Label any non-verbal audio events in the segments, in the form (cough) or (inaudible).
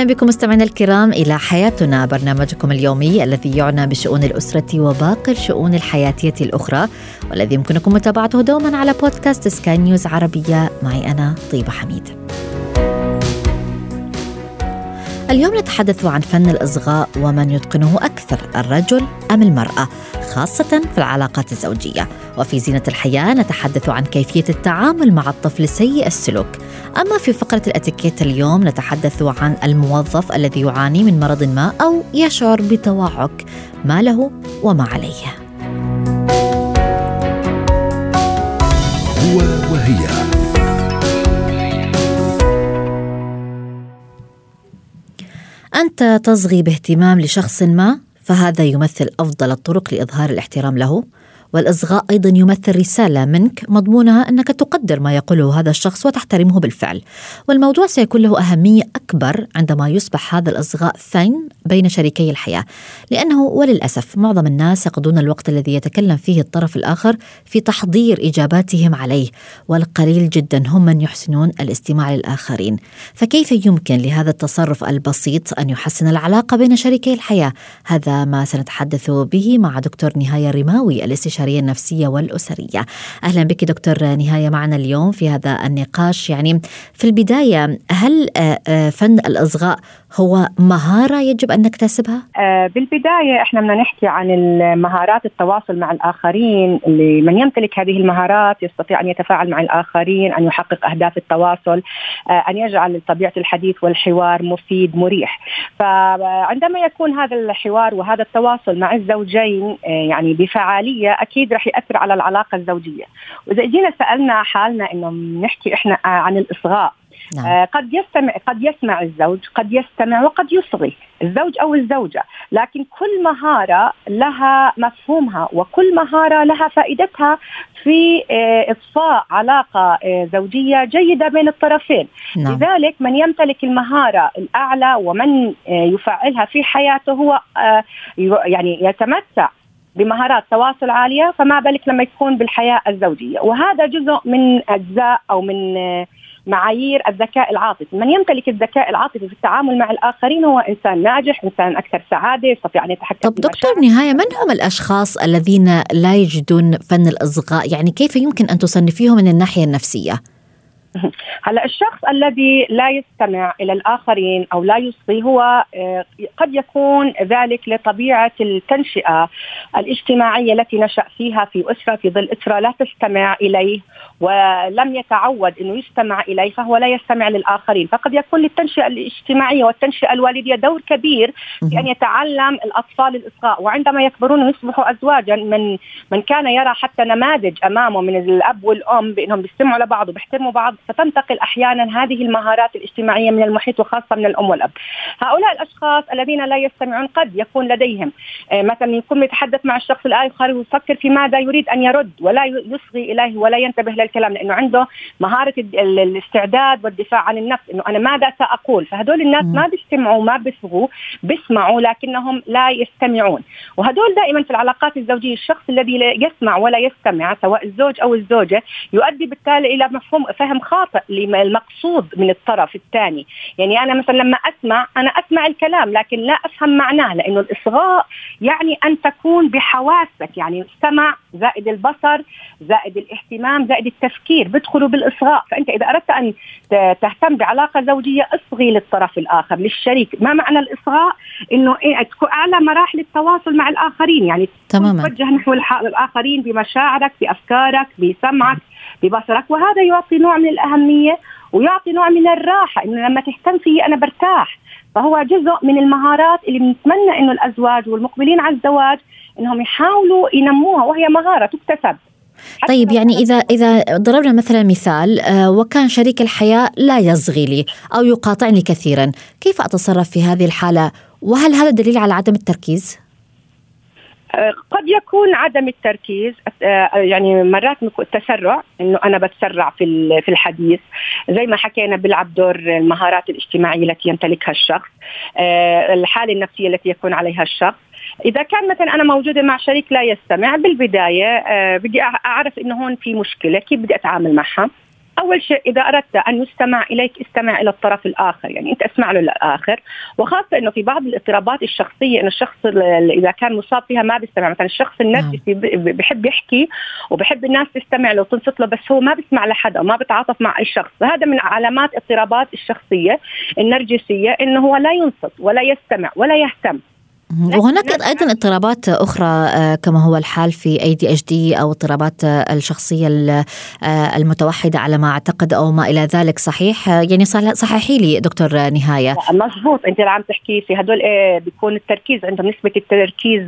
أهلا بكم مستمعينا الكرام إلى حياتنا برنامجكم اليومي الذي يعنى بشؤون الأسرة وباقي الشؤون الحياتية الأخرى والذي يمكنكم متابعته دوما على بودكاست سكاي نيوز عربية معي أنا طيبة حميد. اليوم نتحدث عن فن الإصغاء ومن يتقنه أكثر الرجل أم المرأة؟ خاصة في العلاقات الزوجية. وفي زينة الحياة نتحدث عن كيفية التعامل مع الطفل سيء السلوك. أما في فقرة الأتيكيت اليوم نتحدث عن الموظف الذي يعاني من مرض ما أو يشعر بتوعك. ما له وما عليه. هو وهي. أنت تصغي باهتمام لشخص ما فهذا يمثل أفضل الطرق لإظهار الاحترام له. والإصغاء أيضا يمثل رسالة منك مضمونها أنك تقدر ما يقوله هذا الشخص وتحترمه بالفعل. والموضوع سيكون له أهمية أكبر عندما يصبح هذا الإصغاء ثين بين شريكي الحياة. لأنه وللأسف معظم الناس يقضون الوقت الذي يتكلم فيه الطرف الآخر في تحضير إجاباتهم عليه والقليل جدا هم من يحسنون الاستماع للآخرين. فكيف يمكن لهذا التصرف البسيط أن يحسن العلاقة بين شريكي الحياة؟ هذا ما سنتحدث به مع دكتور نهاية الرماوي الاستشاري الاستشارية النفسية والأسرية. أهلا بك دكتور نهاية معنا اليوم في هذا النقاش. يعني في البداية هل آه، آه، فن الإصغاء هو مهارة يجب أن نكتسبها؟ آه، بالبداية إحنا بدنا نحكي عن مهارات التواصل مع الآخرين. اللي من يمتلك هذه المهارات يستطيع أن يتفاعل مع الآخرين أن يحقق أهداف التواصل أن يجعل طبيعة الحديث والحوار مفيد مريح. فعندما يكون هذا الحوار وهذا التواصل مع الزوجين يعني بفعالية أكيد رح يأثر على العلاقة الزوجية وإذا جينا سألنا حالنا إنه نحكي إحنا عن الإصغاء نعم. آه قد يستمع قد يسمع الزوج قد يستمع وقد يصغي الزوج أو الزوجة لكن كل مهارة لها مفهومها وكل مهارة لها فائدتها في آه إطفاء علاقة آه زوجية جيدة بين الطرفين نعم. لذلك من يمتلك المهارة الأعلى ومن آه، يفعلها في حياته هو آه، يعني يتمتع بمهارات تواصل عالية فما بالك لما يكون بالحياة الزوجية. وهذا جزء من أجزاء أو من معايير الذكاء العاطفي. من يمتلك الذكاء العاطفي في التعامل مع الآخرين هو إنسان ناجح إنسان أكثر سعادة يستطيع أن يتحكم طب دكتور نهاية من هم الأشخاص الذين لا يجدون فن الإصغاء؟ يعني كيف يمكن أن تصنفيهم من الناحية النفسية؟ (laughs) هلا الشخص الذي لا يستمع إلى الآخرين أو لا يصغي هو آه، قد يكون ذلك لطبيعة التنشئة الاجتماعية التي نشأ فيها في أسرة في ظل إسرة لا تستمع إليه. ولم يتعود إنه يستمع إليه فهو لا يستمع للآخرين. فقد يكون للتنشئة الاجتماعية والتنشئة الوالدية دور كبير في أن يتعلم الأطفال الإصغاء. وعندما يكبرون ويصبحوا ازواجا. من من كان يرى حتى نماذج أمامه من الأب والأم بأنهم بيستمعوا لبعض وبيحترموا بعض فتنتقل أحيانا هذه المهارات الاجتماعية من المحيط وخاصة من الأم والأب. هؤلاء الأشخاص الذين لا يستمعون قد يكون لديهم. آه، مثلا يكون يتحدث مع الشخص الآخر ويفكر في ماذا يريد أن يرد ولا يصغي إليه ولا ينتبه للكلام لأنه عنده مهارة الاستعداد والدفاع عن النفس إنه أنا ماذا ساقول فهدول الناس ما بيستمعوا ما بيصغوا بيسمعوا لكنهم لا يستمعون. وهدول دائما في العلاقات الزوجية الشخص الذي يسمع ولا يستمع سواء الزوج أو الزوجة يؤدي بالتالي إلى مفهوم فهم خاطئ للمقصود من الطرف الثاني. يعني أنا مثلا لما أسمع أنا أسمع الكلام لكن لا أفهم معناه لأنه الإصغاء يعني أن تكون بحواسك. يعني السمع زائد البصر زائد الاهتمام زائد التفكير بيدخلوا بالإصغاء. فأنت إذا أردت أن تهتم بعلاقة زوجية أصغي للطرف الآخر للشريك ما معنى الإصغاء؟ إنه إيه أعلى مراحل التواصل مع الآخرين. يعني تماما. توجه نحو الآخرين بمشاعرك بأفكارك بسمعك ببصرك. وهذا يعطي نوع من الأهمية ويعطي نوع من الراحة. إنه لما تهتم فيه أنا برتاح. فهو جزء من المهارات اللي بنتمنى إنه الأزواج والمقبلين على الزواج إنهم يحاولوا ينموها وهي مهارة تكتسب. طيب يعني إذا إذا ضربنا مثلا مثال آه، وكان شريك الحياة لا يصغي لي أو يقاطعني كثيرا، كيف أتصرف في هذه الحالة؟ وهل هذا دليل على عدم التركيز؟ آه، قد يكون عدم التركيز آه، يعني مرات التسرع إنه أنا بتسرع في في الحديث. زي ما حكينا بيلعب دور المهارات الاجتماعية التي يمتلكها الشخص آه، الحالة النفسية التي يكون عليها الشخص. إذا كان مثلا أنا موجودة مع شريك لا يستمع بالبداية بدي أعرف إنه هون في مشكلة كيف بدي أتعامل معها؟ أول شيء إذا أردت أن يستمع إليك استمع إلى الطرف الآخر يعني أنت أسمع له للآخر. وخاصة إنه في بعض الاضطرابات الشخصية إنه الشخص إذا كان مصاب فيها ما بيستمع. مثلا الشخص النرجسي نعم. بحب يحكي وبحب الناس تستمع له وتنصت له بس هو ما بيسمع لحدا وما بيتعاطف مع أي شخص. هذا من علامات اضطرابات الشخصية النرجسية إنه هو لا ينصت ولا يستمع ولا يهتم. وهناك أيضا اضطرابات أخرى آه، كما هو الحال في ADHD أو اضطرابات آه، الشخصية آه، المتوحدة على ما أعتقد أو ما إلى ذلك صحيح؟ يعني صححي لي دكتور نهاية. مضبوط أنت عم تحكي في هدول بيكون التركيز عندهم نسبة التركيز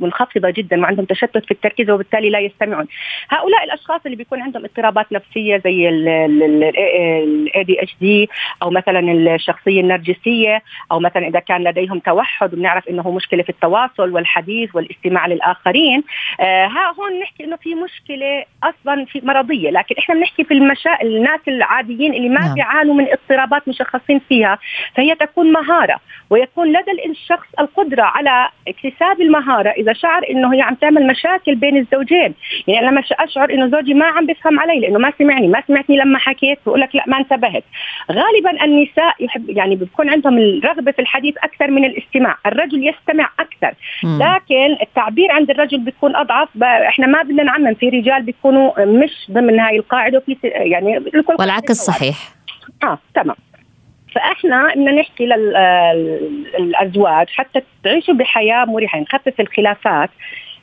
منخفضة جدا وعندهم تشتت في التركيز وبالتالي لا يستمعون. هؤلاء الأشخاص اللي بيكون عندهم اضطرابات نفسية زي ال ADHD أو مثلا الشخصية النرجسية أو مثلا إذا كان لديهم توحد وبنعرف إنه مشكلة في التواصل والحديث والاستماع للآخرين. آه ها هون نحكي إنه في مشكلة أصلا في مرضية لكن إحنا بنحكي في المشا... الناس العاديين اللي ما نعم. بيعانوا من اضطرابات مشخصين فيها فهي تكون مهارة ويكون لدى الشخص القدرة على اكتساب المهارة إذا شعر إنه هي عم تعمل مشاكل بين الزوجين. يعني لما أشعر إنه زوجي ما عم بيفهم علي لأنه ما سمعني ما سمعتني لما حكيت بقول لك لا ما انتبهت. غالبا النساء يحب يعني بيكون عندهم الرغبة في الحديث أكثر من الاستماع. الرجل يس يستمع أكثر لكن التعبير عند الرجل بيكون أضعف. إحنا ما بدنا نعمم في رجال بيكونوا مش ضمن هاي القاعدة وفي يعني والعكس صحيح. آه تمام. فإحنا بدنا نحكي للأزواج حتى تعيشوا بحياة مريحة نخفف الخلافات.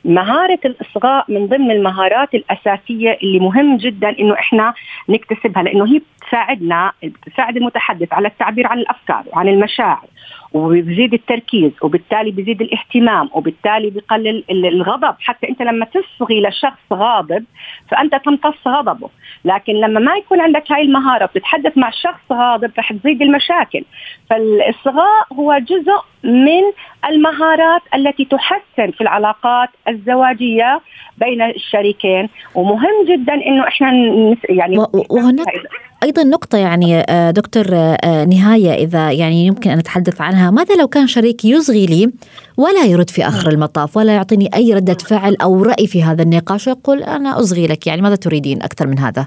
مهارة الإصغاء من ضمن المهارات الأساسية اللي مهم جدا إنه إحنا نكتسبها لأنه هي بتساعدنا بتساعد المتحدث على التعبير عن الأفكار وعن المشاعر. وبيزيد التركيز وبالتالي بيزيد الاهتمام وبالتالي بيقلل الغضب. حتى أنت لما تصغي لشخص غاضب فأنت تمتص غضبه. لكن لما ما يكون عندك هاي المهارة بتتحدث مع شخص غاضب رح تزيد المشاكل. فالإصغاء هو جزء من المهارات التي تحسن في العلاقات الزواجية بين الشريكين. ومهم جدا إنه إحنا يعني وهناك أيضا نقطة يعني آه، دكتور آه، نهاية إذا يعني يمكن أن نتحدث عنها. ماذا لو كان شريك يصغي لي ولا يرد في آخر المطاف ولا يعطيني أي ردة فعل أو رأي في هذا النقاش ويقول أنا اصغي لك؟ يعني ماذا تريدين أكثر من هذا؟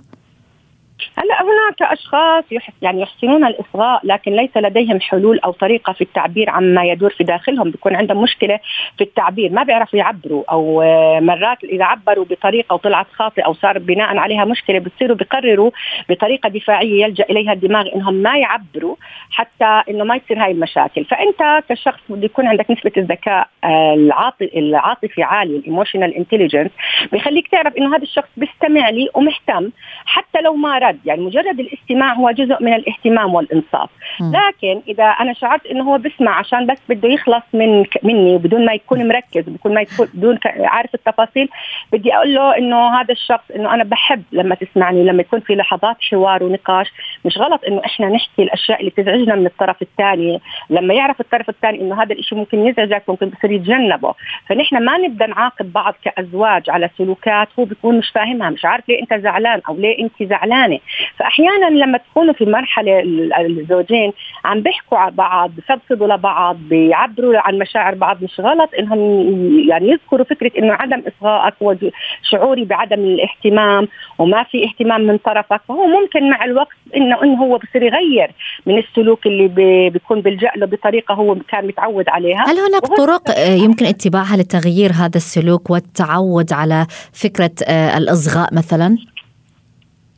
هلا هناك أشخاص يعني يحسنون الإصغاء لكن ليس لديهم حلول أو طريقة في التعبير عما يدور في داخلهم. بيكون عندهم مشكلة في التعبير. ما بيعرفوا يعبروا أو آه، مرات إذا عبروا بطريقة وطلعت خاطئة أو صار بناء عليها مشكلة بتصيروا بيقرروا بطريقة دفاعية يلجأ إليها الدماغ إنهم ما يعبروا حتى إنه ما يصير هاي المشاكل. فأنت كشخص بده يكون عندك نسبة الذكاء العاطفي عالي ال emotional intelligence بيخليك تعرف إنه هذا الشخص بيستمع لي ومهتم حتى لو ما رد. يعني مجرد الاستماع هو جزء من الاهتمام والإنصات. لكن إذا أنا شعرت إنه هو بيسمع عشان بس بده يخلص من مني وبدون ما يكون مركز بدون ما يكون بدون عارف التفاصيل بدي أقول له إنه هذا الشخص إنه أنا بحب لما تسمعني لما يكون في لحظات حوار ونقاش. مش غلط إنه إحنا نحكي الأشياء اللي تزعجنا من الطرف الثاني. لما يعرف الطرف الثاني إنه هذا الشيء ممكن يزعجك ممكن بصير يتجنبه. فنحن ما نبدأ نعاقب بعض كأزواج على سلوكات هو بيكون مش فاهمها مش عارف ليه أنت زعلان أو ليه أنت زعلانة. فأحيانا لما تكونوا في مرحلة الزوجين عم بيحكوا على بعض بفضفضوا لبعض بيعبروا عن مشاعر بعض مش غلط إنهم يعني يذكروا فكرة إنه عدم إصغائك وشعوري بعدم الاهتمام وما في اهتمام من طرفك فهو ممكن مع الوقت انه إنه هو بصير يغير من السلوك اللي بيكون بيلجأ له بطريقة هو كان متعود عليها هل هناك طرق يمكن اتباعها لتغيير هذا السلوك والتعود على فكرة آه، الإصغاء مثلا؟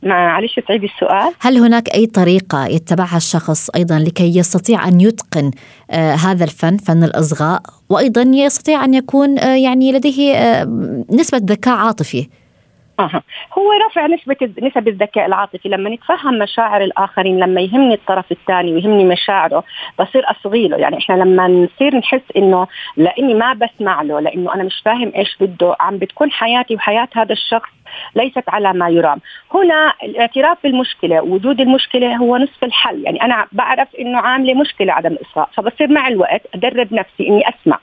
معلش تعيدي السؤال. هل هناك أي طريقة يتبعها الشخص أيضا لكي يستطيع أن يتقن آه هذا الفن فن الإصغاء وأيضا يستطيع أن يكون آه يعني لديه آه نسبة ذكاء عاطفي؟ أه. هو رفع نسبة نسب الذكاء العاطفي. لما نتفهم مشاعر الآخرين لما يهمني الطرف الثاني ويهمني مشاعره بصير أصغي له يعني إحنا لما نصير نحس إنه لأني ما بسمع له لأنه أنا مش فاهم إيش بده عم بتكون حياتي وحياة هذا الشخص ليست على ما يرام. هنا الاعتراف بالمشكلة وجود المشكلة هو نصف الحل. يعني أنا بعرف إنه عاملة مشكلة عدم الاصغاء فبصير مع الوقت أدرب نفسي إني أسمع.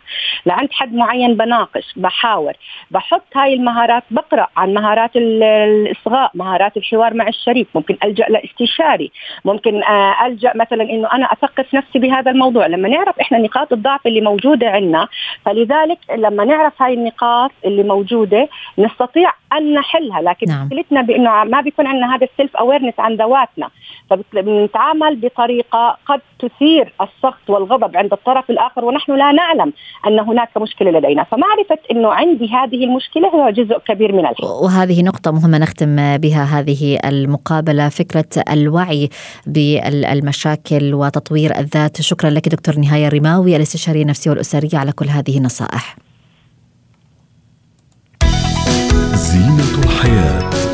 لعند حد معين بناقش بحاور بحط هاي المهارات بقرأ عن مهارات الإصغاء مهارات الحوار مع الشريك. ممكن ألجأ لاستشاري. ممكن آه، ألجأ مثلا إنه أنا أثقف نفسي بهذا الموضوع. لما نعرف إحنا نقاط الضعف اللي موجودة عندنا فلذلك لما نعرف هاي النقاط اللي موجودة نستطيع ان نحلها لكن نعم. مشكلتنا بإنه ما بيكون عندنا هذا ال self awareness عن ذواتنا فبنتعامل بطريقة قد تثير السخط والغضب عند الطرف الآخر ونحن لا نعلم أن هناك مشكلة لدينا. فمعرفة إنه عندي هذه المشكلة هو جزء كبير من الحل وهذه نقطة مهمة نختم بها هذه المقابلة فكرة الوعي بالمشاكل وتطوير الذات. شكرا لك دكتور نهاية الريماوي الأستشارية النفسية والأسرية على كل هذه النصائح. زينة الحياة.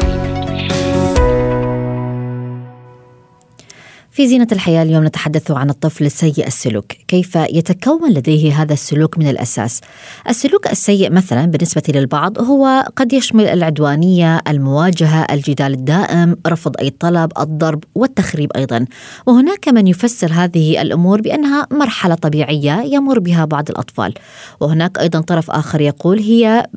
في زينة الحياة اليوم نتحدث عن الطفل السيء السلوك. كيف يتكون لديه هذا السلوك من الأساس؟ السلوك السيء مثلا بالنسبة للبعض هو قد يشمل العدوانية المواجهة الجدال الدائم رفض أي طلب الضرب والتخريب أيضا. وهناك من يفسر هذه الأمور بأنها مرحلة طبيعية يمر بها بعض الأطفال. وهناك أيضا طرف آخر يقول هي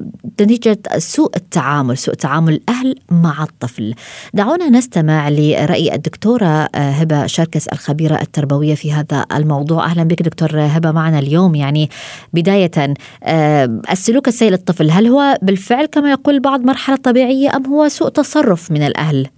نتيجة سوء التعامل سوء تعامل الأهل مع الطفل. دعونا نستمع لرأي الدكتورة هبة شركس الخبيرة التربوية في هذا الموضوع أهلا بك دكتور هبة معنا اليوم يعني بداية آه، السلوك السيء للطفل هل هو بالفعل كما يقول البعض مرحلة طبيعية أم هو سوء تصرف من الأهل؟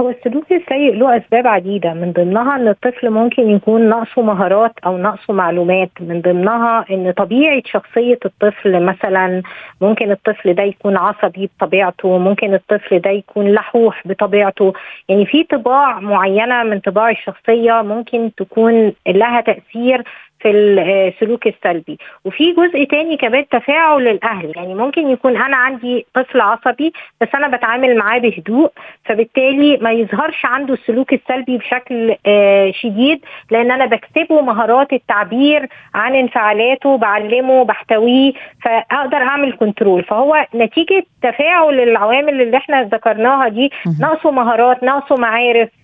هو السلوك السيء له أسباب عديدة. من ضمنها إن الطفل ممكن يكون ناقصه مهارات أو ناقصه معلومات. من ضمنها إن طبيعة شخصية الطفل مثلا ممكن الطفل ده يكون عصبي بطبيعته ممكن الطفل ده يكون لحوح بطبيعته. يعني في طباع معينة من طباع الشخصية ممكن تكون لها تأثير في السلوك السلبي. وفي جزء تاني كمان تفاعل الأهل. يعني ممكن يكون أنا عندي طفل عصبي بس أنا بتعامل معاه بهدوء فبالتالي ما يظهرش عنده السلوك السلبي بشكل آه، شديد لأن أنا بكسبه مهارات التعبير عن انفعالاته بعلمه بحتويه فأقدر أعمل كنترول فهو نتيجة تفاعل العوامل اللي إحنا ذكرناها دي ناقصه مهارات ناقصه معارف آه، آه،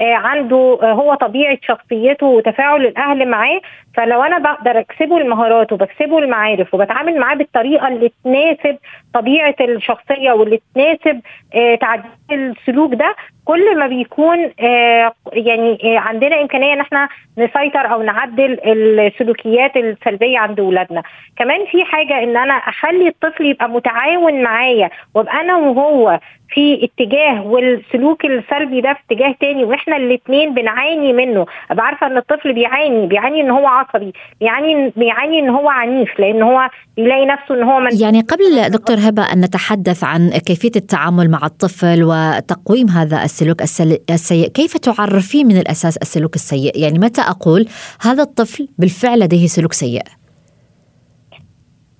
عنده هو طبيعة شخصيته وتفاعل الأهل معاه فلو أنا بقدر أكسبه المهارات وبكسبه المعارف وبتعامل معاه بالطريقة اللي تناسب طبيعة الشخصية واللي تناسب آه تعديل السلوك ده كل ما بيكون آه يعني آه عندنا إمكانية إن إحنا نسيطر أو نعدل السلوكيات السلبية عند اولادنا كمان في حاجة إن أنا أخلي الطفل يبقى متعاون معايا وأبقى أنا وهو في اتجاه والسلوك السلبي ده في اتجاه تاني وإحنا الاثنين بنعاني منه. أبقى عارفة إن الطفل بيعاني بيعاني إن هو عصبي. بيعاني بيعاني إن هو عنيف لأن هو بيلاقي نفسه إن هو من يعني قبل دكتور هبة أن نتحدث عن كيفية التعامل مع الطفل وتقويم هذا السلوك السيء كيف تعرفين من الأساس السلوك السيء؟ يعني متى أقول هذا الطفل بالفعل لديه سلوك سيء؟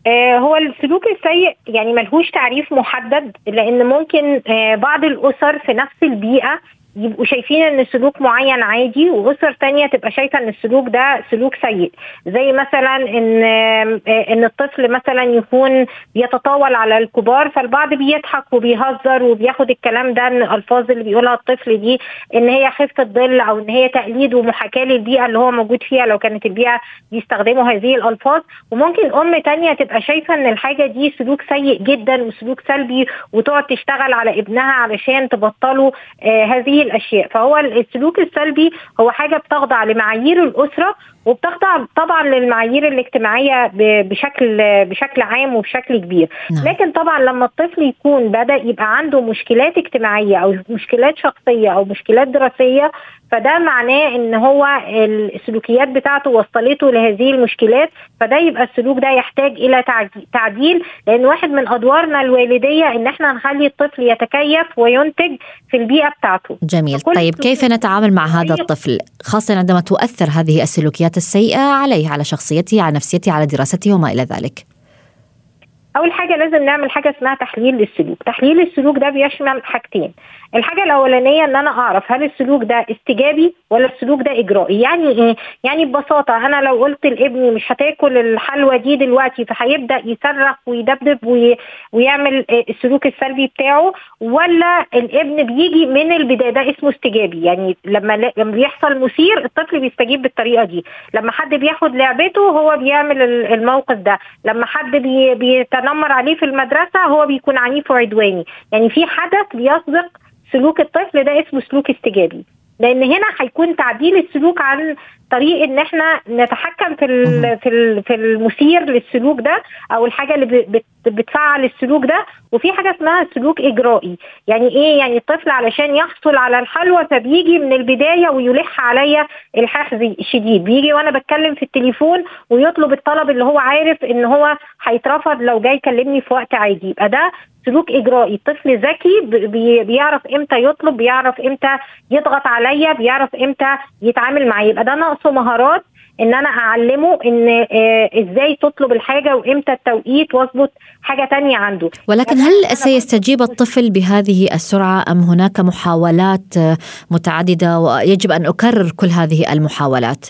آه هو السلوك السيء يعني ملهوش تعريف محدد لأن ممكن آه بعض الأسر في نفس البيئة يبقوا شايفين إن سلوك معين عادي واسر تانية تبقى شايفة إن السلوك ده سلوك سيء. زي مثلا إن إن الطفل مثلا يكون بيتطاول على الكبار فالبعض بيضحك وبيهزر وبياخد الكلام ده إن الألفاظ اللي بيقولها الطفل دي إن هي خفه ظل أو إن هي تقليد ومحاكاة للبيئة اللي هو موجود فيها لو كانت البيئة بيستخدموا هذه الألفاظ. وممكن أم تانية تبقى شايفة إن الحاجة دي سلوك سيء جدا وسلوك سلبي وتقعد تشتغل على ابنها علشان تبطلوا آه هذه الأشياء. فهو السلوك السلبي هو حاجة بتخضع لمعايير الأسرة وبتخضع طبعا للمعايير الاجتماعية بشكل بشكل عام وبشكل كبير. نعم. لكن طبعا لما الطفل يكون بدأ يبقى عنده مشكلات اجتماعية أو مشكلات شخصية أو مشكلات دراسية فده معناه إن هو السلوكيات بتاعته وصلته لهذه المشكلات فده يبقى السلوك ده يحتاج إلى تعديل. لأن واحد من أدوارنا الوالدية إن إحنا نخلي الطفل يتكيف وينتج في البيئة بتاعته. جميل. طيب كيف نتعامل مع هذا الطفل؟ خاصة عندما تؤثر هذه السلوكيات السيئة عليه على شخصيته على نفسيته على دراسته وما إلى ذلك. أول حاجة لازم نعمل حاجة اسمها تحليل للسلوك. تحليل السلوك ده بيشمل حاجتين. الحاجة الأولانية إن أنا أعرف هل السلوك ده استجابي ولا السلوك ده إجرائي. يعني إيه؟ يعني ببساطة أنا لو قلت لابني مش هتاكل الحلوى دي دلوقتي فهيبدأ يصرخ ويدبدب وي... ويعمل السلوك السلبي بتاعه ولا الابن بيجي من البداية ده اسمه استجابي. يعني لما لما بيحصل مثير الطفل بيستجيب بالطريقة دي. لما حد بياخد لعبته هو بيعمل الموقف ده. لما حد بي... بيتنمر عليه في المدرسة هو بيكون عنيف وعدواني. يعني في حدث بيسبق سلوك الطفل ده اسمه سلوك استجابي. لأن هنا هيكون تعديل السلوك عن طريق إن إحنا نتحكم في في في المثير للسلوك ده أو الحاجة اللي بتفعل السلوك ده. وفي حاجة اسمها سلوك إجرائي. يعني إيه؟ يعني الطفل علشان يحصل على الحلوى فبيجي من البداية ويلح عليا الحاح شديد بيجي وأنا بتكلم في التليفون ويطلب الطلب اللي هو عارف إن هو هيترفض لو جاي يكلمني في وقت عادي. يبقى ده سلوك إجرائي. الطفل ذكي بيعرف إمتى يطلب بيعرف إمتى يضغط عليا بيعرف إمتى يتعامل معايا يبقى ده ناقصه مهارات إن أنا أعلمه إن آه إزاي تطلب الحاجة وإمتى التوقيت وأظبط حاجة تانية عنده. ولكن هل سيستجيب الطفل بهذه السرعة أم هناك محاولات متعددة ويجب أن أكرر كل هذه المحاولات؟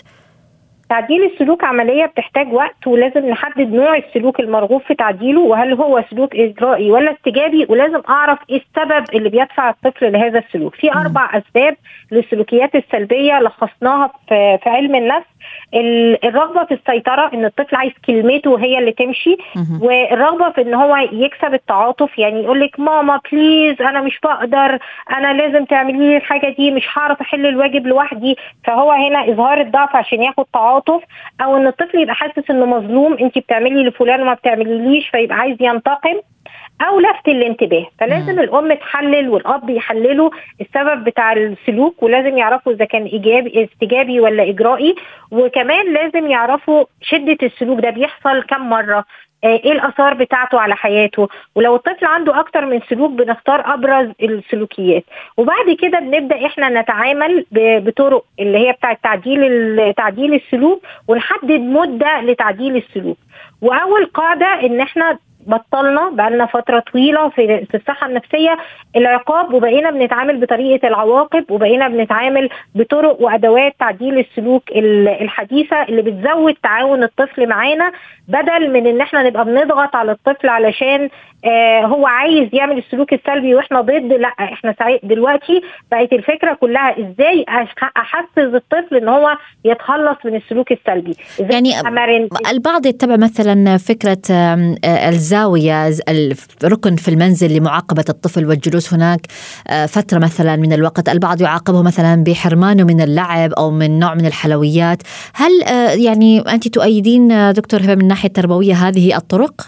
تعديل السلوك عملية بتحتاج وقت ولازم نحدد نوع السلوك المرغوب في تعديله وهل هو سلوك إجرائي ولا استجابي ولازم أعرف إيه السبب اللي بيدفع الطفل لهذا السلوك. في أربع أسباب للسلوكيات السلبية لخصناها في علم النفس. الرغبة في السيطرة إن الطفل عايز كلمته هي اللي تمشي. والرغبة في إن هو يكسب التعاطف يعني يقول لك ماما بليز أنا مش بقدر أنا لازم تعملي لي الحاجة دي مش هعرف أحل الواجب لوحدي. فهو هنا إظهار الضعف عشان ياخد تعاطف أو إن الطفل يبقى حاسس إنه مظلوم انت بتعملي لفلان وما بتعمليليش. فيبقى عايز ينتقم. أو لفت الانتباه. فلازم الأم تحلل والأب يحللوا السبب بتاع السلوك ولازم يعرفوا إذا كان إيجابي استجابي ولا إجرائي. وكمان لازم يعرفوا شدة السلوك ده بيحصل كم مرة إيه الآثار بتاعته على حياته. ولو الطفل عنده أكتر من سلوك بنختار أبرز السلوكيات. وبعد كده بنبدأ إحنا نتعامل بطرق اللي هي بتاعة تعديل تعديل السلوك ونحدد مدة لتعديل السلوك. وأول قاعدة إن إحنا بطلنا بقالنا فترة طويلة في الصحة النفسية العقاب وبقينا بنتعامل بطريقة العواقب وبقينا بنتعامل بطرق وأدوات تعديل السلوك الحديثة اللي بتزود تعاون الطفل معانا بدل من إن إحنا نبقى بنضغط على الطفل علشان آه هو عايز يعمل السلوك السلبي وإحنا ضد لأ إحنا دلوقتي بقت الفكرة كلها إزاي أحفز الطفل إن هو يتخلص من السلوك السلبي. يعني البعض يتبع مثلا فكرة الزاوية الركن في المنزل لمعاقبة الطفل والجلوس هناك. فترة مثلا من الوقت البعض يعاقبه مثلا بحرمانه من اللعب أو من نوع من الحلويات. هل يعني أنت تؤيدين دكتور هبة من الناحيه التربويه هذه الطرق؟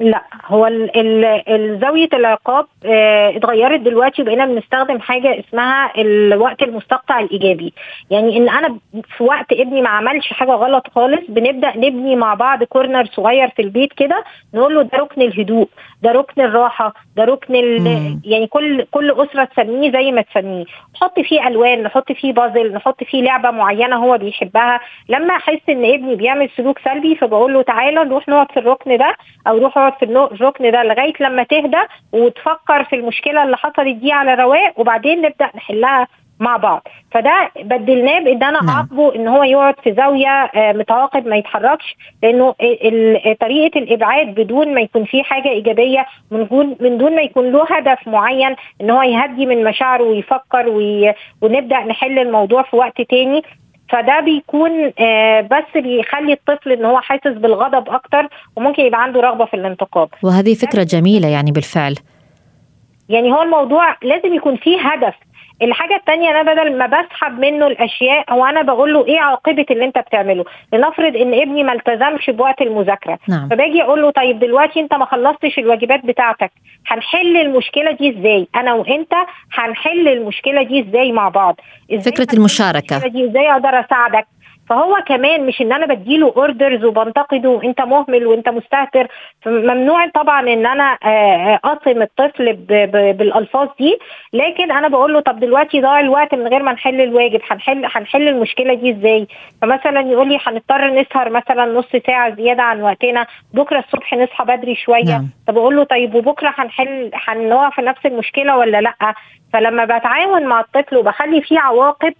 لا هو زاوية العقاب آه اتغيرت دلوقتي وبقينا بنستخدم حاجة اسمها الوقت المستقطع الإيجابي. يعني إن أنا في وقت ابني ما عملش حاجة غلط خالص بنبدأ نبني مع بعض كورنر صغير في البيت كده نقول له ده ركن الهدوء ده ركن الراحة ده ركن يعني كل كل أسرة تسميه زي ما تسميه. نحط فيه ألوان نحط فيه بازل نحط فيه لعبة معينة هو بيحبها. لما أحس إن ابني بيعمل سلوك سلبي فبقول له تعالى نروح نقعد في الركن ده أو روح اقعد في الركن ده لغاية لما تهدى وتفكر في المشكلة اللي حصلت دي على رواق وبعدين نبدأ نحلها مع بعض. فده بدلناه بإن أنا أعاقبه إن هو يقعد في زاوية متعاقب ما يتحركش لأنه طريقة الإبعاد بدون ما يكون في حاجة إيجابية من دون من دون ما يكون له هدف معين إن هو يهدي من مشاعره ويفكر وي ونبدأ نحل الموضوع في وقت تاني. فده بيكون بس بيخلي الطفل إن هو حاسس بالغضب أكتر وممكن يبقى عنده رغبة في الانتقام. وهذه فكرة جميلة يعني بالفعل. يعني هو الموضوع لازم يكون فيه هدف الحاجة التانية أنا بدل ما بسحب منه الأشياء هو أنا بقول له إيه عاقبة اللي أنت بتعمله؟ لنفرض إن ابني ما التزمش بوقت المذاكرة. نعم. فباجي أقول له طيب دلوقتي أنت ما خلصتش الواجبات بتاعتك هنحل المشكلة دي إزاي؟ أنا وأنت هنحل المشكلة دي إزاي مع بعض؟ إزاي فكرة المشاركة. دي؟ إزاي أقدر أساعدك؟ فهو كمان مش إن أنا بديله اوردرز وبنتقده وإنت مهمل وإنت مستهتر. ممنوع طبعا إن أنا اقسم الطفل بالألفاظ دي. لكن أنا بقول له طب دلوقتي ضاع الوقت من غير ما نحل الواجب هنحل هنحل المشكلة دي إزاي؟ فمثلا يقول لي هنضطر نسهر مثلا نص ساعة زيادة عن وقتنا بكرة الصبح نصحى بدري شوية. نعم. طب أقول له طيب وبكرة هنحل هنقع في نفس المشكلة ولا لأ؟ فلما بتعاون مع الطفل وبخلي فيه عواقب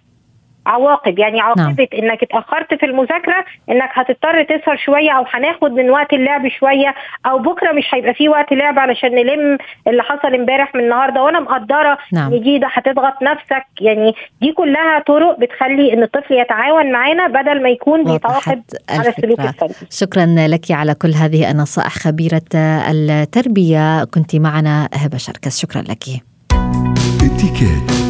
عواقب. يعني عاقبه نعم. إنك اتأخرت في المذاكرة إنك هتضطر تسهر شوية أو هناخد من وقت اللعب شوية أو بكرة مش هيبقى فيه وقت لعب علشان نلم اللي حصل امبارح من النهارده. وأنا مقدرة نعم. إن دي ده هتضغط نفسك. يعني دي كلها طرق بتخلي إن الطفل يتعاون معانا بدل ما يكون بيتعاقب على السلوك السلبي شكرا لك على كل هذه النصائح. خبيرة التربية كنت معنا هبة شركس. شكرا لك. اتكات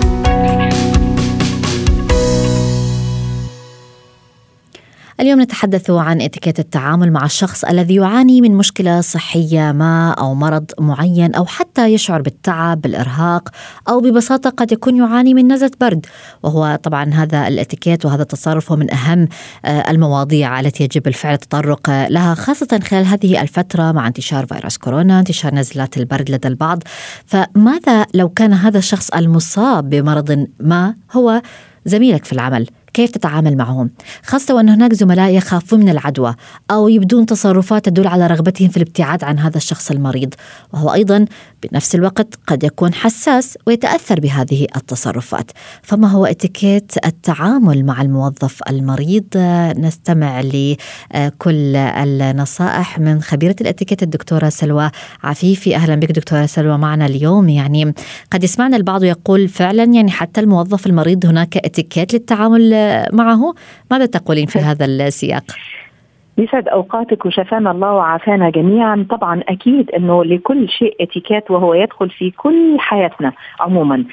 اليوم نتحدث عن إتيكيت التعامل مع الشخص الذي يعاني من مشكلة صحية ما أو مرض معين أو حتى يشعر بالتعب بالإرهاق أو ببساطة قد يكون يعاني من نزلة برد. وهو طبعا هذا الإتيكيت وهذا التصرف هو من أهم آه، المواضيع التي يجب بالفعل التطرق لها خاصة خلال هذه الفترة مع انتشار فيروس كورونا انتشار نزلات البرد لدى البعض. فماذا لو كان هذا الشخص المصاب بمرض ما هو زميلك في العمل؟ كيف تتعامل معهم؟ خاصة وأن هناك زملاء يخافون من العدوى أو يبدون تصرفات تدل على رغبتهم في الابتعاد عن هذا الشخص المريض. وهو أيضا بنفس الوقت قد يكون حساس ويتأثر بهذه التصرفات. فما هو اتيكيت التعامل مع الموظف المريض؟ نستمع لكل النصائح من خبيرة الاتيكيت الدكتورة سلوى عفيفي. أهلا بك دكتورة سلوى معنا اليوم. يعني قد يسمعنا البعض يقول فعلا يعني حتى الموظف المريض هناك اتيكيت للتعامل معه. ماذا تقولين في (laughs) هذا السياق؟ يسعد أوقاتك وشفانا الله وعافانا جميعا. طبعا أكيد إنه لكل شيء اتيكيت وهو يدخل في كل حياتنا عموما.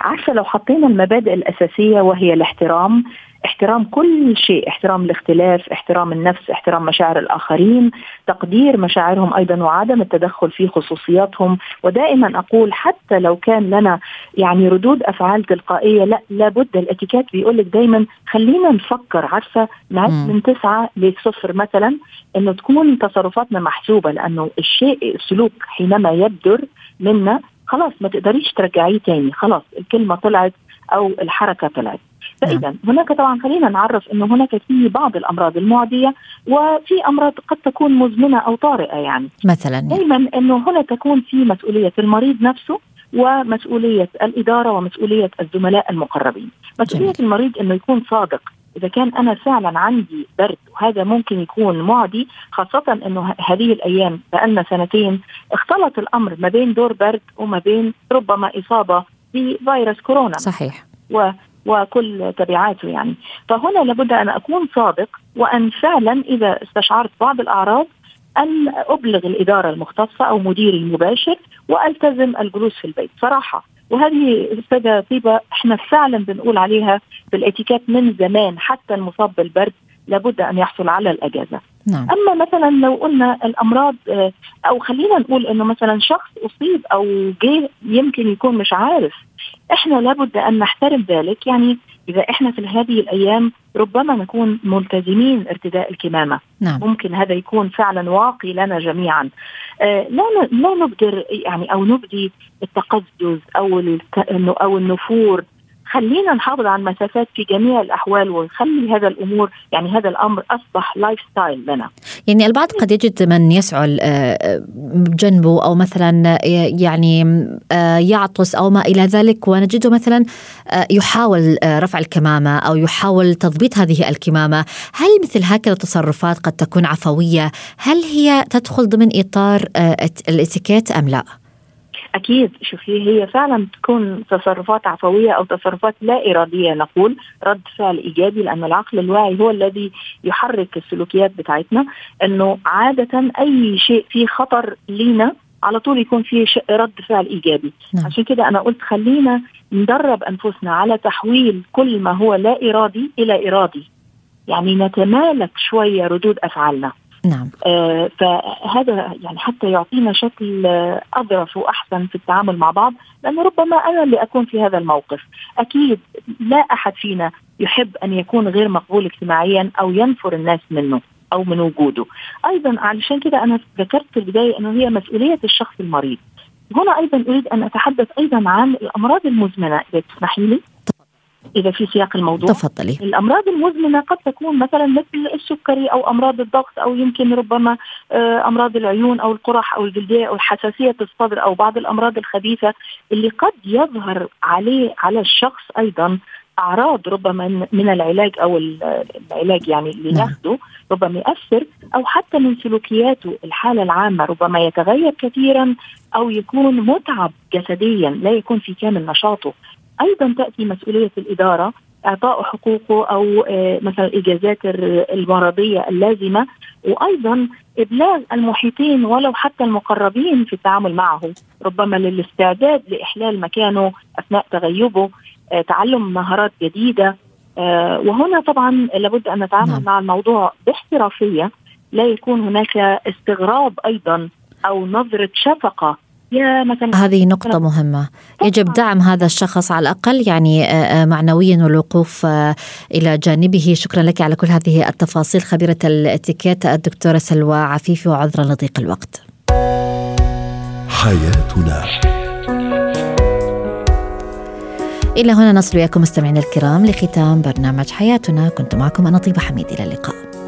عارفة لو حطينا المبادئ الأساسية وهي الاحترام احترام كل شيء احترام الاختلاف احترام النفس احترام مشاعر الآخرين تقدير مشاعرهم أيضا وعدم التدخل في خصوصياتهم. ودائما أقول حتى لو كان لنا يعني ردود أفعال تلقائية لا لابد الاتيكيت بيقول لك دائما خلينا نفكر عارفة؟ نعد من تسعة لصفر مثلا إنه تكون تصرفاتنا محسوبة لأنه الشيء السلوك حينما يبدر منا خلاص ما تقدريش ترجعيه تاني خلاص الكلمة طلعت أو الحركة طلعت. فاذا نعم. هناك طبعا خلينا نعرف إنه هناك في بعض الأمراض المعدية وفي أمراض قد تكون مزمنة أو طارئة يعني. مثلا دائما إنه هنا تكون في مسؤولية المريض نفسه ومسؤولية الإدارة ومسؤولية الزملاء المقربين. مسؤولية جميل. المريض إنه يكون صادق. إذا كان أنا فعلا عندي برد وهذا ممكن يكون معدي خاصة إنه هذه الأيام بقالنا سنتين اختلط الأمر ما بين دور برد وما بين ربما إصابة بفيروس كورونا. صحيح. و وكل تبعاته يعني فهنا لابد أن أكون صادق وأن فعلا إذا استشعرت بعض الأعراض أن أبلغ الإدارة المختصة أو مديري المباشر وألتزم الجلوس في البيت صراحة وهذه أستاذة طيبة إحنا فعلا بنقول عليها في الاتيكيت من زمان حتى المصاب بالبرد لابد أن يحصل على الأجازة. نعم. أما مثلا لو قلنا الأمراض آه، أو خلينا نقول إنه مثلا شخص أصيب أو جه يمكن يكون مش عارف إحنا لابد أن نحترم ذلك يعني إذا إحنا في هذه الأيام ربما نكون ملتزمين ارتداء الكمامة نعم. ممكن هذا يكون فعلا واقي لنا جميعا آه لا لا نبدر يعني أو نبدي التقزز أو أو النفور خلينا نحافظ على المسافات في جميع الأحوال ونخلي هذا الأمور يعني هذا الأمر أصبح lifestyle لنا. يعني البعض قد يجد من يسعل آه، جنبه أو مثلا يعني آه، يعطس أو ما إلى ذلك ونجده مثلا آه، يحاول رفع الكمامة أو يحاول تضبيط هذه الكمامة، هل مثل هكذا التصرفات قد تكون عفوية؟ هل هي تدخل ضمن إطار الاتيكيت أم لا؟ أكيد. شوفي هي فعلا تكون تصرفات عفوية أو تصرفات لا إرادية نقول رد فعل إيجابي لأن العقل الواعي هو الذي يحرك السلوكيات بتاعتنا إنه عادة أي شيء فيه خطر لينا على طول يكون في رد فعل إيجابي. نعم. عشان كده أنا قلت خلينا ندرب أنفسنا على تحويل كل ما هو لا إرادي إلى إرادي. يعني نتمالك شوية ردود أفعالنا. نعم آه فهذا يعني حتى يعطينا شكل اظرف وأحسن في التعامل مع بعض لأنه ربما أنا اللي أكون في هذا الموقف أكيد لا أحد فينا يحب أن يكون غير مقبول اجتماعيا أو ينفر الناس منه أو من وجوده. أيضا علشان كده أنا ذكرت في البداية أنه هي مسؤولية الشخص المريض. هنا أيضا أريد أن أتحدث أيضا عن الأمراض المزمنة إذا تسمحي لي. إذا في سياق الموضوع. تفضلي. الأمراض المزمنة قد تكون مثلا مثل السكري أو أمراض الضغط أو يمكن ربما آه، أمراض العيون أو القرح أو الجلدية أو حساسية الصدر أو بعض الأمراض الخبيثة اللي قد يظهر عليه على الشخص أيضا أعراض ربما من العلاج أو العلاج يعني اللي نعم. ياخذه ربما يأثر أو حتى من سلوكياته. الحالة العامة ربما يتغير كثيرا أو يكون متعب جسديا لا يكون في كامل نشاطه. أيضا تأتي مسؤولية الإدارة إعطاء حقوقه أو آه، مثلا الاجازات المرضية اللازمة وأيضا إبلاغ المحيطين ولو حتى المقربين في التعامل معه ربما للاستعداد لإحلال مكانه أثناء تغيبه آه، تعلم مهارات جديدة آه، وهنا طبعا لابد أن نتعامل نعم. مع الموضوع باحترافية لا يكون هناك استغراب أيضا أو نظرة شفقة يا مثلا هذه نقطة مهمة. يجب دعم هذا الشخص على الأقل يعني آه، آه، معنويا والوقوف آه، إلى جانبه. شكرا لك على كل هذه التفاصيل. خبيرة الاتيكيت الدكتورة سلوى عفيفي وعذرا لضيق الوقت. حياتنا. إلى هنا نصل وياكم مستمعينا الكرام لختام برنامج حياتنا. كنت معكم أنا طيبة حميد. إلى اللقاء.